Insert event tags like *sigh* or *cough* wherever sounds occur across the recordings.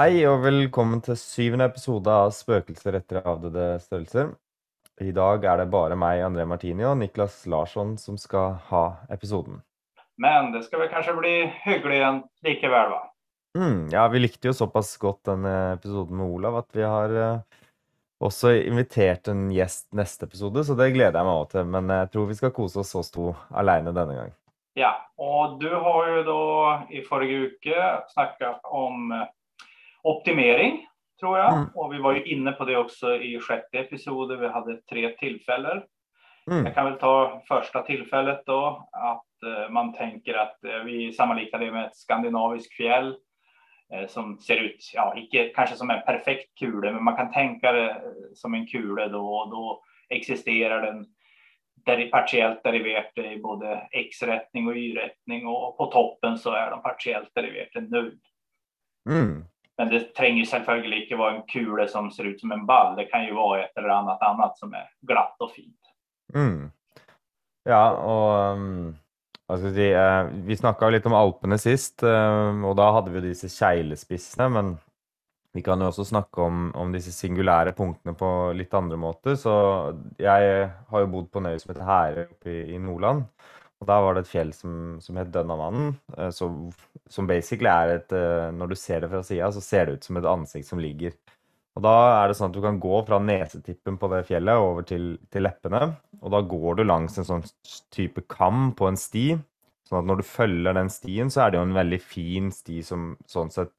Hei og velkommen til syvende episode av Spøkelser etter avdøde størrelser. I dag er det bare meg, André Martini og Niklas Larsson som skal ha episoden. Men det skal vel kanskje bli hyggelig likevel, va? Mm, ja, vi likte jo såpass godt den episoden med Olav at vi har uh, også invitert en gjest neste episode, så det gleder jeg meg også til. Men jeg tror vi skal kose oss oss to alene denne gang. Ja, og du har jo da i forrige uke snakket om uh, optimering tror jag. Mm. Och vi var ju inne på det också i sjätte episode. Vi hade tre tillfällen. Mm. Jag kan väl ta första tillfället då, att eh, man tänker att eh, vi sammanliknar det med ett skandinaviskt fjäll eh, som ser ut, ja, inte kanske som en perfekt kule, men man kan tänka det som en kule då och då existerar den där partiellt deriverat i både x-rättning och y-rättning och på toppen så är de partiellt deriverade null. Mm. Men det tränger selvfølgelig ikke vara en kule som ser ut som en ball. Det kan ju vara ett eller annat annat som är glatt och fint. Mm. Ja, och um, alltså det, uh, eh, vi snackade lite om Alperna sist, um, uh, och då hade vi disse keglespissene, men vi kan ju också snakke om, om disse singulära punkterna på lite andra måter. Så jag har ju bott på en som heter Herøy uppe i, i Nordland. Og der var det et fjell som, som het Dønnavannen, eh, som, som basically er et eh, Når du ser det fra sida, så ser det ut som et ansikt som ligger. Og da er det sånn at du kan gå fra nesetippen på det fjellet over til, til leppene. Og da går du langs en sånn type kam på en sti. Sånn at når du følger den stien, så er det jo en veldig fin sti som sånn sett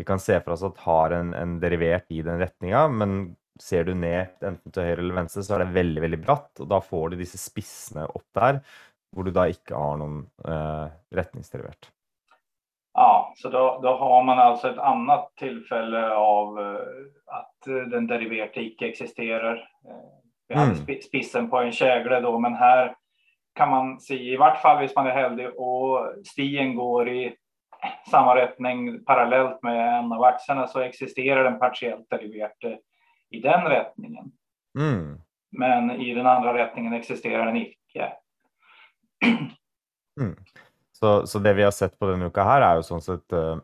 vi kan se for oss at har en, en derivert i den retninga, men ser du ned enten til høyre eller venstre, så er det veldig veldig bratt, og da får du disse spissene opp der hvor du da ikke har noen eh, retningsderivert. Ja, så då, då, har man alltså ett annat tillfälle av eh, att eh, den deriverte icke existerar. Eh, vi mm. hade spissen på en kägle då, men här kan man se, i vart fall om man är heldig och stien går i samma riktning parallellt med en av axlarna så existerar den partiellt deriverte i den riktningen. Mm. Men i den andra riktningen existerar den icke. *clears throat* Mm. Så, så, det vi har sett på denne uka her, er jo sånn sett uh,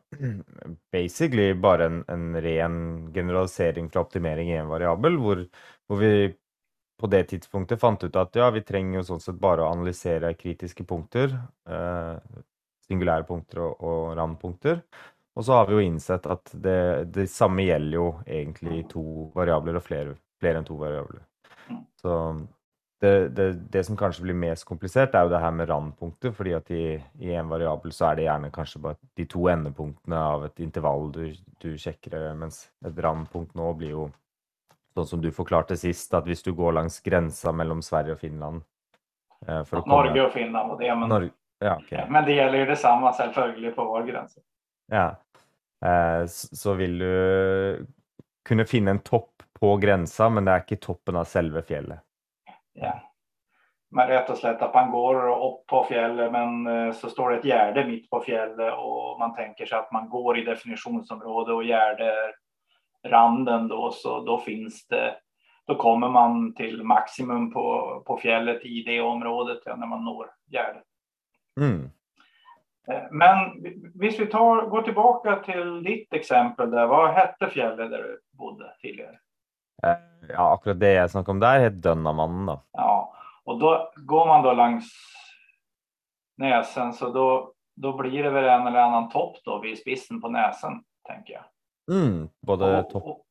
basically bare en, en, ren generalisering fra optimering i en variabel, hvor, hvor, vi på det tidspunktet fant ut at ja, vi trenger jo sånn sett bare å analysere kritiske punkter, Eh, singulære punkter og, og randpunkter. Og så har vi jo innsett at det, det samme gjelder jo egentlig to variabler og flere, flere enn to variabler. Så det, det, det, som kanskje blir mest komplisert, er jo det her med randpunkter. fordi at i, i en variabel så er det gjerne kanskje bare de to endepunktene av et intervall du, du sjekker, mens et randpunkt nå blir jo sånn som du forklarte sist, at hvis du går langs grensa mellom Sverige og Finland eh, Norge komme... og Finland og det, men, Norge... ja, okay. men det gjelder jo det samme selvfølgelig på vår grense. Ja, eh, så vil du kunne finne en topp på grensa, men det er ikke toppen av selve fjellet ja. Men rätt och slätt att man går upp på fjället men eh, så står det ett gärde mitt på fjället och man tänker sig att man går i definitionsområde och gärde randen då så då finns det då kommer man till maximum på, på fjället i det området ja, när man når gärdet. Mm. Eh, men hvis vi tar, går tillbaka till ditt exempel där, vad hette fjället där du bodde tidigare? Eh, ja, akkurat det jag snackade om där heter Dönnamannen då. Ja, och då går man då längs näsen så då, då blir det väl en eller annan topp då vid spissen på näsen tänker jag. Mm, både och, topp. Och,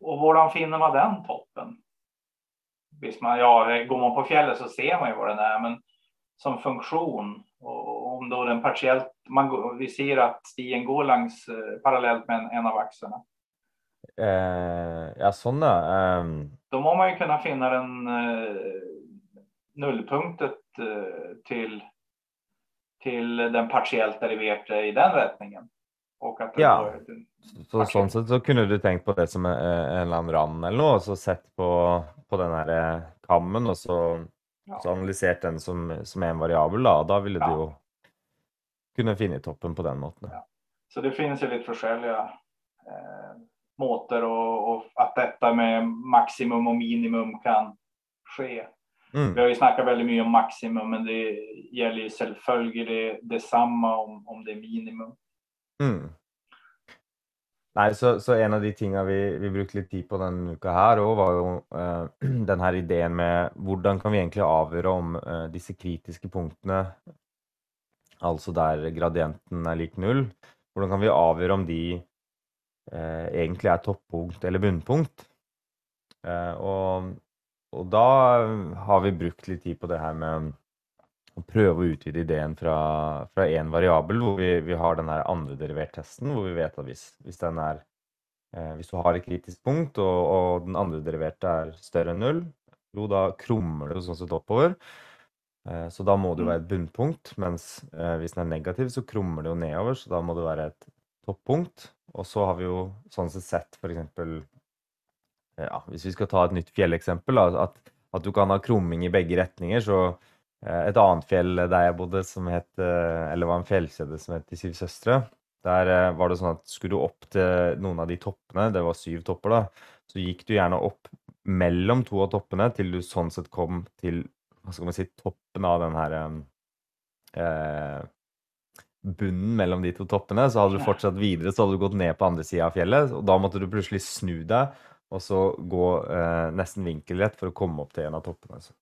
och var finner man den toppen? Visst man, ja, går man på fjället så ser man ju vad den är, men som funktion och om då den partiellt, man, vi ser att stien går längs eh, parallellt med en, en av axlarna. Eh, ja, ja. Um... Då må man ju kunna finna den eh, nullpunktet eh, till, till den partiellt deriverte i den rättningen. Och att ja, så, sånn sett så kunne du tenkt på det som en, en eller annen rand eller noe, og så sett på, på den her eh, kammen, og så, ja. så analysert den som, som en variabel, da. Da ville ja. du jo kunne finne toppen på den måten. Ja. Så det finns ju lite forskjellige eh, måter och, och, att detta med maximum och minimum kan ske. Mm. Vi har ju snackat väldigt mycket om maximum, men det gäller ju selvfølgelig detsamma om, om det är minimum. Mm. Nei, så, så, en av de tinga vi, vi brukte litt tid på denne uka her òg, var jo uh, *clears throat* den her ideen med hvordan kan vi egentlig avgjøre om uh, disse kritiske punktene, altså der gradienten er lik null, hvordan kan vi avgjøre om de uh, egentlig er toppunkt eller bunnpunkt? Og, og, da har vi brukt litt tid på det her med å prøve å utvide ideen fra, fra en variabel, hvor vi, vi har den här derivert-testen, hvor vi vet at hvis, hvis, er, eh, hvis du har et kritisk punkt, og, og, den andre deriverte er større enn null, jo, da krummer det sånn sett oppover. Eh, så da må det jo være et bunnpunkt, mens eh, hvis den er negativ, så krummer det jo nedover, så da må det være et toppunkt. Og så har vi jo sånn sett sett f.eks. Ja, hvis vi skal ta et nytt fjelleksempel, at, at du kan ha krumming i begge retninger, så et annet fjell der jeg bodde, som het, eh, eller var en fjellkjede som het De syv søstre. Der eh, var det sånn at skulle du opp til noen av de toppene, det var syv topper, da, så gikk du gjerne opp mellom to av toppene til du sånn sett kom til hva skal man si, toppen av den her eh, bunnen mellom de to toppene. Så hadde du fortsatt videre, så hadde du gått ned på andre sida av fjellet. Og da måtte du plutselig snu deg og så gå eh, nesten vinkelrett for å komme opp til en av toppene. Så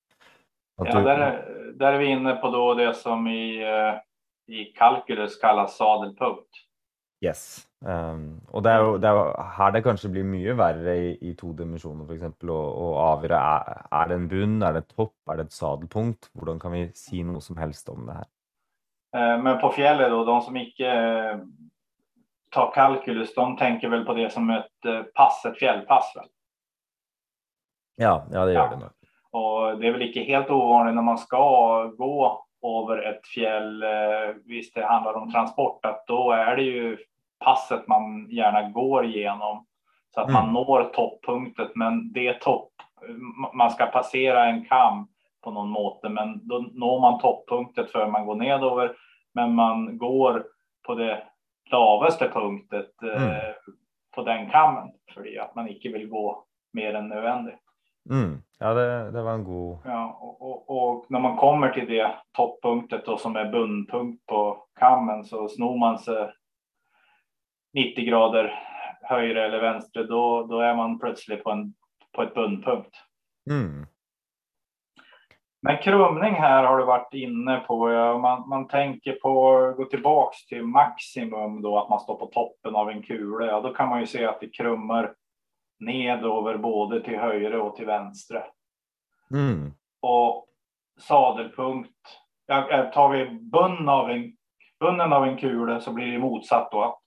Ja, där, är, där är vi inne på då det som i, eh, i kalkylus kallas sadelpunkt. Yes. Um, og det er jo det er her det kanskje blir mye verre i, i to dimensjoner, f.eks. Å, å avgjøre er, er det en bunn, er det et topp, er det et sadelpunkt? Hvordan kan vi si noe som helst om det her? Eh, men på fjellet, då, de som ikke eh, tar kalkylus, de tenker vel på det som et pass, et fjellpass? Vel? Ja, ja, det gjør ja. det nok. Och det är väl inte helt ovanligt när man ska gå över ett fjäll, eh, visst det handlar om transport, att då är det ju passet man gärna går igenom så att mm. man når topppunkten. Men det topp, man ska passera en kam på någon måte, men då når man topppunkten för man går nedover. Men man går på det lavaste punktet eh, mm. på den kammen för att man inte vill gå mer än nödvändigt. Mm. Ja, det, det, var en god... Ja, och, och, och, när man kommer till det topppunktet då, som är bundpunkt på kammen så snor man sig 90 grader höger eller vänster, då, då är man plötsligt på, en, på ett bundpunkt. Mm. Men krumning här har du varit inne på. Man, man tänker på att gå tillbaks till maximum då, att man står på toppen av en kula. Ja, då kan man ju se att det krummar nedover både till höger och till vänster. Mm. Och sadelpunkt, tar vi bunnen av en, bunnen av en kula så blir det motsatt då.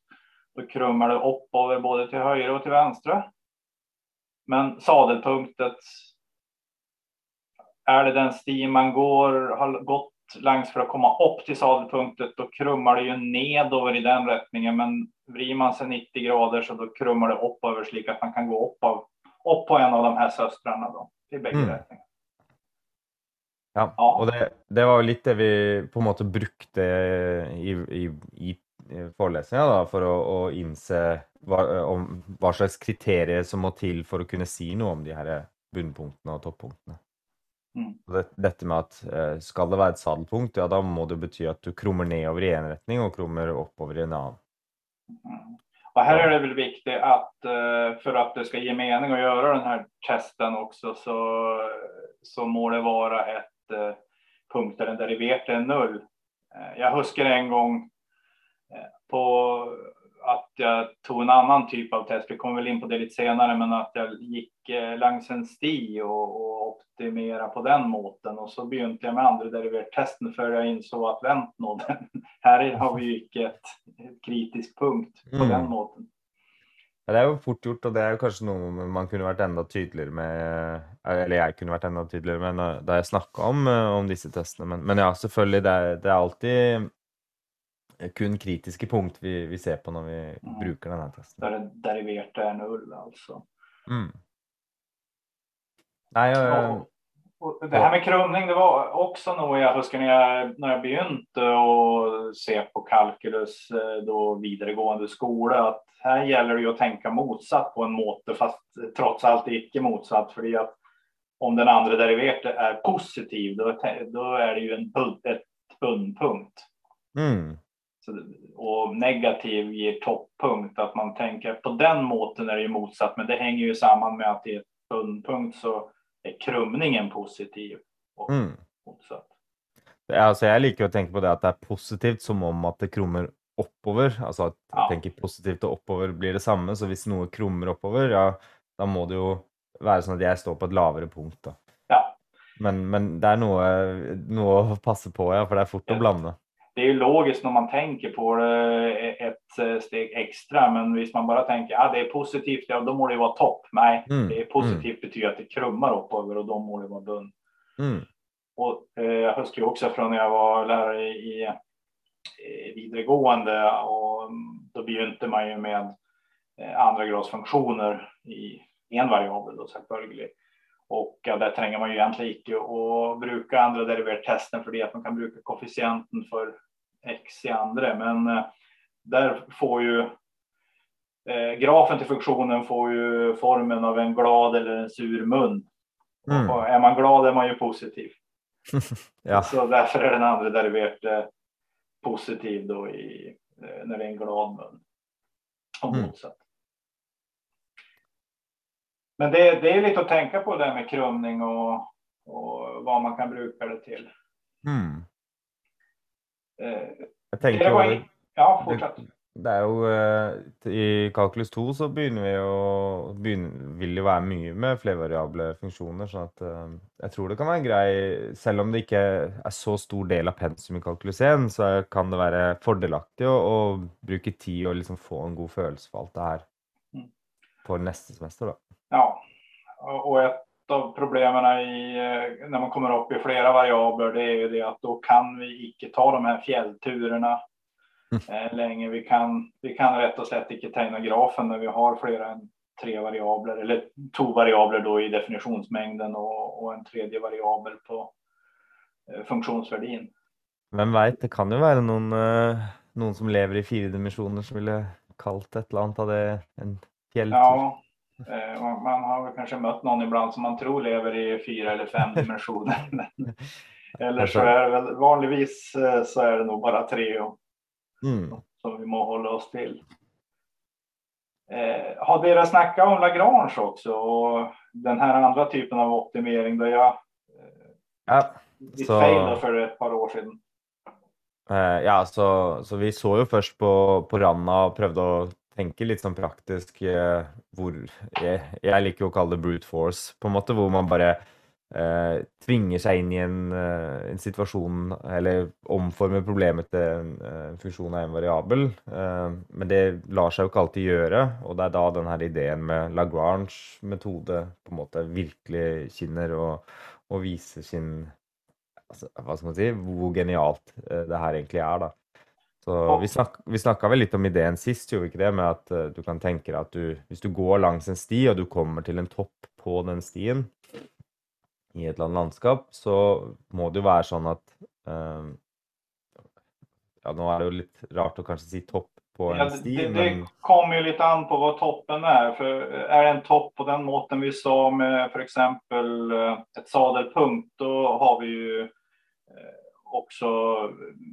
Då krummar det upp både till höger och till vänster. Men sadelpunktet, är det den sti man går, har gått längs för att komma upp till sadelpunktet, då krummar det ju nedover i den rättningen. Men vrider man sig 90 grader så då krummar det upp över så att man kan gå upp, av, upp på en av de här söstrarna då, i bägge mm. rättningar. Ja, ja. og det, det, var det vi på en måte brukte i, i, i forelesninga for å, å innse hva, om, hva, slags kriterier som må til for å kunne si noe om de her bunnpunktene og toppunktene. Mm. Det, dette med at eh, skal det være et sadelpunkt, ja da må det bety at du krummer nedover i en retning og krummer oppover i en annen. Mm. Och här är det väl viktigt att eh, för att det ska ge mening att göra den här testen också så, så må det vara ett eh, punkt där den deriverte är noll. Eh, jag huskar en gång på att jag tog en annan typ av test. Vi kommer väl in på det lite senare, men att jag gick längs en sti och, och optimera på den måten och så begynte jag med andra derivertesten för jag insåg att vänt nå *laughs* här har vi ju ett, ett kritisk punkt på mm. den måten. Ja, det er jo fort gjort, og det er jo kanskje noe man kunne vært enda tydeligere med Eller jeg kunne vært enda tydeligere med da jeg snakka om, om, disse testene. Men, men ja, selvfølgelig, det er, det er, alltid kun kritiske punkt vi, vi ser på når vi mm. bruker denne testen. Det deriverte er null, altså. Mm. Nei, og, Och det här med krumning, det var också nog jag huskar när jag, när jag begynte att se på kalkylus eh, då vidaregående skola, att här gäller det ju att tänka motsatt på en måte, fast trots allt icke motsatt, för att om den andra derivatet är positiv, då, då är det ju en ett bundpunkt. Mm. Så, och negativ ger toppunkt, att man tänker på den måten är det ju motsatt, men det hänger ju samman med att i ett bundpunkt så är krumningen positiv och Mm. motsatt. Altså, jeg liker å tenke på det at det er positivt som om at det krummer oppover. Altså at Ja. jeg tenker positivt og oppover blir det samme. Så hvis noe krummer oppover, ja, da må det jo være sånn at jeg står på et lavere punkt, da. Ja, Men, men det noe, noe å passe på, ja, for det er fort Ja. å blande. Det är ju logiskt när man tänker på det ett eh, steg extra, men hvis man bara tänker att ah, det är positivt, ja då må det ju vara topp. Nej, Mm, det är positivt betyder att det krummar uppöver och då må det vara bund. Mm. Och eh, jag huskar ju också från när jag var lärare i, i vidaregående och mm, då begynte man ju med eh, andra gradsfunktioner i en variabel då selvfølgelig. Och ja, där tränger man ju egentligen inte att bruka andra derivatetesten för det att man kan bruka koefficienten för x i andra. Men eh, där får ju eh, grafen till funktionen får ju formen av en glad eller en sur mun. Mm. Och är man glad är man ju positiv. *laughs* Ja. Så därför är den andra derivatet positiv då i, eh, när det är en glad mun. Och Mm. motsatt. Men det, det är lite att tänka på det här med krumning och, och vad man kan bruka det till. Mm. Jeg tenker jo. Ja, fortsätt. Det er jo eh, I kalkulus 2 så begynner vi å begynner, vil jo være mye med flervariable funksjoner. sånn at eh, jeg tror det kan være grei Selv om det ikke er så stor del av pensum i kalkulus 1, så kan det være fordelaktig å, å bruke tid og liksom få en god følelse for alt det her for neste semester. da. Ja, och ett av problemen i, eh, när man kommer upp i flera variabler, det är ju det att då kan vi icke ta de här fjällturerna eh, länge. Vi kan, vi kan rätt och slätt icke tegna grafen när vi har fler än tre variabler, eller två variabler då i definitionsmängden och, och en tredje variabel på eh, funktionsvärdin. Hvem veit? Det kan være noen, eh, noen som lever i fire dimensjoner, som ville kalt et eller annet av det en fjelltur. Ja, man har väl kanske mött någon ibland som man tror lever i fyra eller fem *laughs* dimensioner. Men- eller så är det väl vanligtvis eh, så är det nog bara tre och Mm. som vi må hålla oss till. Eh, har dere snackat om Lagrange också och den här andra typen av optimering där jag Ja, ditt Så- för ett par år sedan? Eh, ja, så, så vi så jo først på, på Randa og prøvde å tenker litt sånn praktisk eh, hvor jeg, jeg liker jo å kalle det brute force, på en måte, hvor man bare eh, tvinger seg inn i en, eh, en situasjon, eller omformer problemet til en, eh, en funksjon av en variabel. Eh, men det lar seg jo ikke alltid gjøre, og det er da den her ideen med Lagrange-metode på en måte virkelig kinner og, og viser sin altså, hva skal man si, hvor genialt eh, det her egentlig er, da. Så vi, snak, vi snakka vel litt om ideen sist, gjorde vi ikke det? Med at eh, du kan tenke deg at du, hvis du går langs en sti, og du kommer til en topp på den stien i et eller annet landskap, så må det jo være sånn at eh, Ja, nå er det jo litt rart å kanskje si topp på en Ja, sti, det, men det kommer ju lite an på vad toppen är. För är det en topp på den måten vi sa med för exempel eh, ett sadelpunkt, då har vi ju eh, också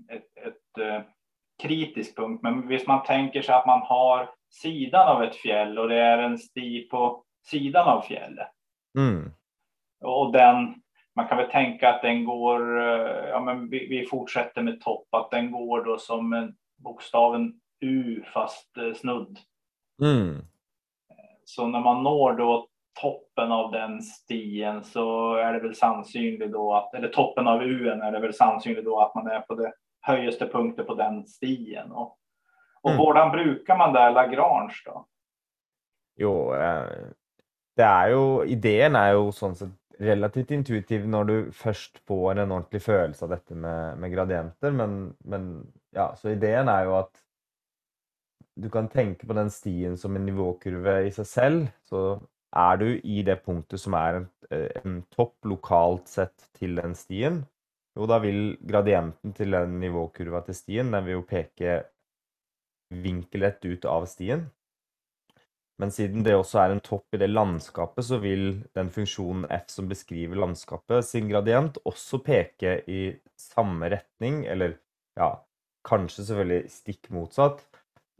ett, ett eh, kritisk punkt. Men hvis man tänker sig att man har sidan av ett fjäll och det är en sti på sidan av fjället mm, och den, man kan väl tänka att den går, eh, ja men vi, vi fortsätter med topp, att den går då som en bokstaven U fast eh, snudd. mm, Så när man når då toppen av den stien så är det väl sannsynligt då att, eller toppen av U är det väl sannsynligt då att man är på det högsta punkten på den stien. Och, och Mm. hvordan brukar man där Lagrange då? Jo, eh, det er jo Ideen er jo sånn sett relativt intuitiv når du først får en ordentlig følelse av dette med, med gradienter, men, men ja, så ideen er jo at du kan tenke på den stien som en nivåkurve i seg selv. Så er du i det punktet som er en, en topp lokalt sett til den stien, jo, da vil gradienten til den nivåkurva til stien, den vil jo peke vinkelrett ut av stien. Men siden det også er en topp i det landskapet, så vil den funksjonen f som beskriver landskapet sin gradient, også peke i samme retning, eller ja, kanskje selvfølgelig stikk motsatt,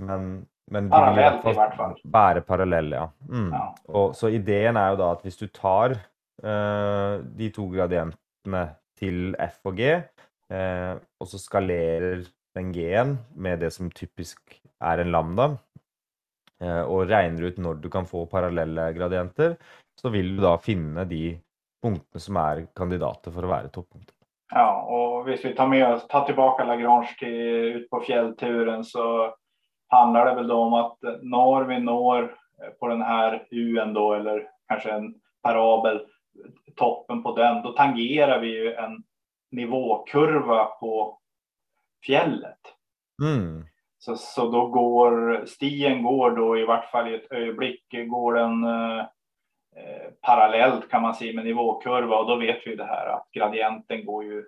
men, men de vil i hvert fall. være parallelle, ja. Mm. Ja. Og, så ideen er jo da at hvis du tar eh, de to gradientene til f og g, eh, og så skalerer den g-en med det som typisk er en lambda, eh, og regner ut når du kan få parallelle gradienter, så vil du da finne de punktene som er kandidater for å være toppunkter. Ja, och hvis vi tar med tar tillbaka Lagrange till, ut på fjällturen så handlar det väl då om att när vi når på den här UN då, eller kanske en parabel, toppen på den, då tangerar vi ju en nivåkurva på fjället. Mm. Så, så då går stien går då i vart fall i ett ögonblick går den eh, eh, parallellt kan man säga med nivåkurva och då vet vi det här att gradienten går ju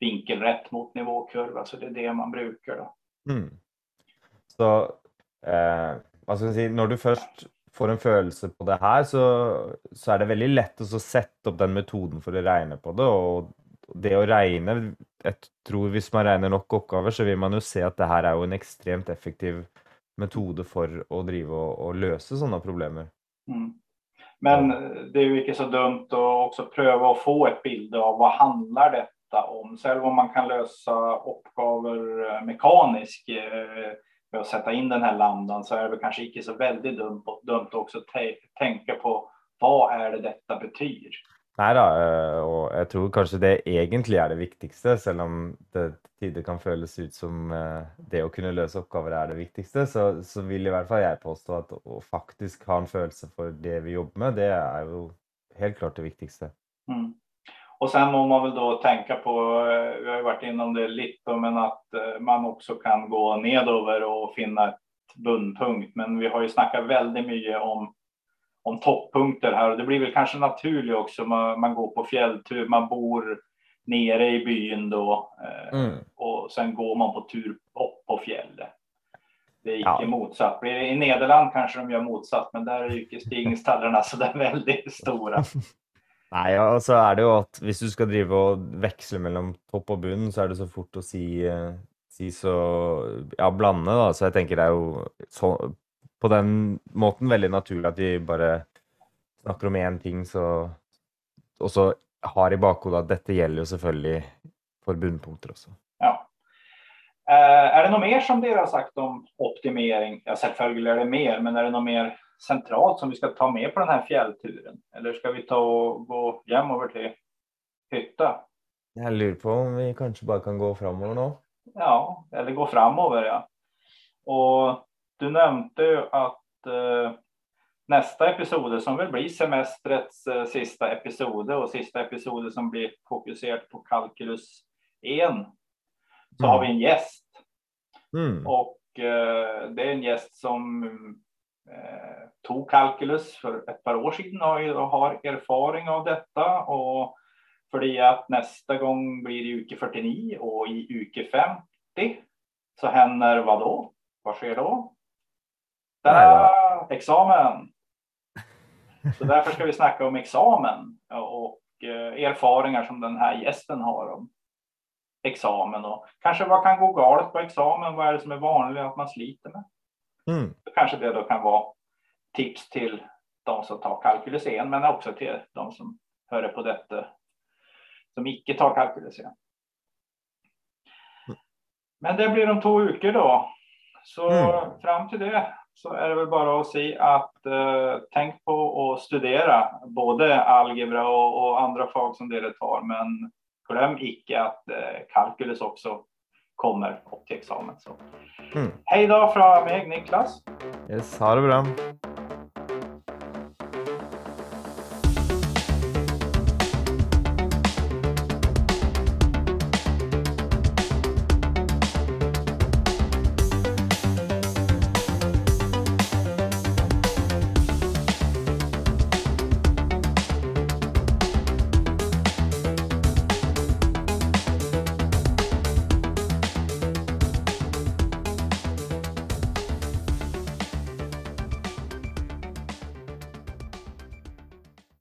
vinkelrätt mot nivåkurva så det är det man brukar då. Mm. Så eh, hva skal jeg si, når du først får en følelse på det her, så, så er det veldig lett å sette opp den metoden for å regne på det. Og det å regne Jeg tror hvis man regner nok oppgaver, så vil man jo se at det her er jo en ekstremt effektiv metode for å drive og, og løse sånne problemer. Mm. Men det är ju inte så dumt att också pröva att få ett bild av vad handlar detta om. Själv om man kan lösa uppgaver mekaniskt eh, eh med att sätta in den här lambdan så är det väl kanske inte så väldigt dumt, dumt också att te- tänka på vad är det detta betyder. Nei da, eh, og jeg tror kanskje det egentlig er det viktigste, selv om det tider kan føles ut som eh, det å kunne løse oppgaver er det viktigste, så, så vil i hvert fall jeg påstå at å faktisk ha en følelse for det vi jobber med, det er jo helt klart det viktigste. Mm. Och sen må man väl då tänka på, eh, vi har ju varit inom det lite, men att eh, man också kan gå nedover och finna ett bundpunkt. Men vi har ju snackat väldigt mycket om, om topppunkter här och det blir väl kanske naturligt också. Man, man går på fjälltur, man bor nere i byn då eh, Mm. och sen går man på tur upp på fjället. Det är Ja. icke motsatt. Blir det I Nederland kanske de gör motsatt, men där är ju inte stigningstallarna så där väldigt stora. *laughs* Nei, og så er det jo at hvis du skal drive og veksle mellom topp og bunn, så er det så fort å si, eh, si så Ja, blande, da. Så jeg tenker det er jo så, på den måten veldig naturlig at vi bare snakker om én ting, så Og så har i bakhodet at dette gjelder jo selvfølgelig for bunnpunkter også. Ja. Eh, är det något mer som dere har sagt om optimering? Ja, självklart är det mer, men är det något mer centralt som vi ska ta med på den här fjällturen? Eller ska vi ta och gå hem över till hytta? Jeg lurer på om vi kanskje bare kan gå framover nå. Ja, eller gå framover, ja. Och du nämnde ju att eh, nästa episode som väl blir semestrets eh, sista episode och sista episode som blir fokuserat på kalkylus 1 så har vi en gäst Mm. Och eh, det är en gäst som eh, tog kalkylus för ett par år sedan och har erfaring av detta. Och för det att nästa gång blir det uke 49 och i uke 50 så händer vad då? Vad sker då? Där, examen! Så därför ska vi snacka om examen och eh, erfaringar som den här gästen har om examen och kanske vad kan gå galet på examen? Vad är det som är vanligt att man sliter med? Mm. Kanske det då kan vara tips till de som tar kalkylus 1, men också till de som hör på detta som icke tar kalkylus 1. Men det blir om två veckor då. Så Mm. fram till det så är det väl bara att säga att eh, tänk på att studera både algebra och, och andra fag som det tar, men glöm icke att eh, kalkylus också kommer upp till examen. Så. Mm. Hej då från mig, Niklas. Yes, ha det bra.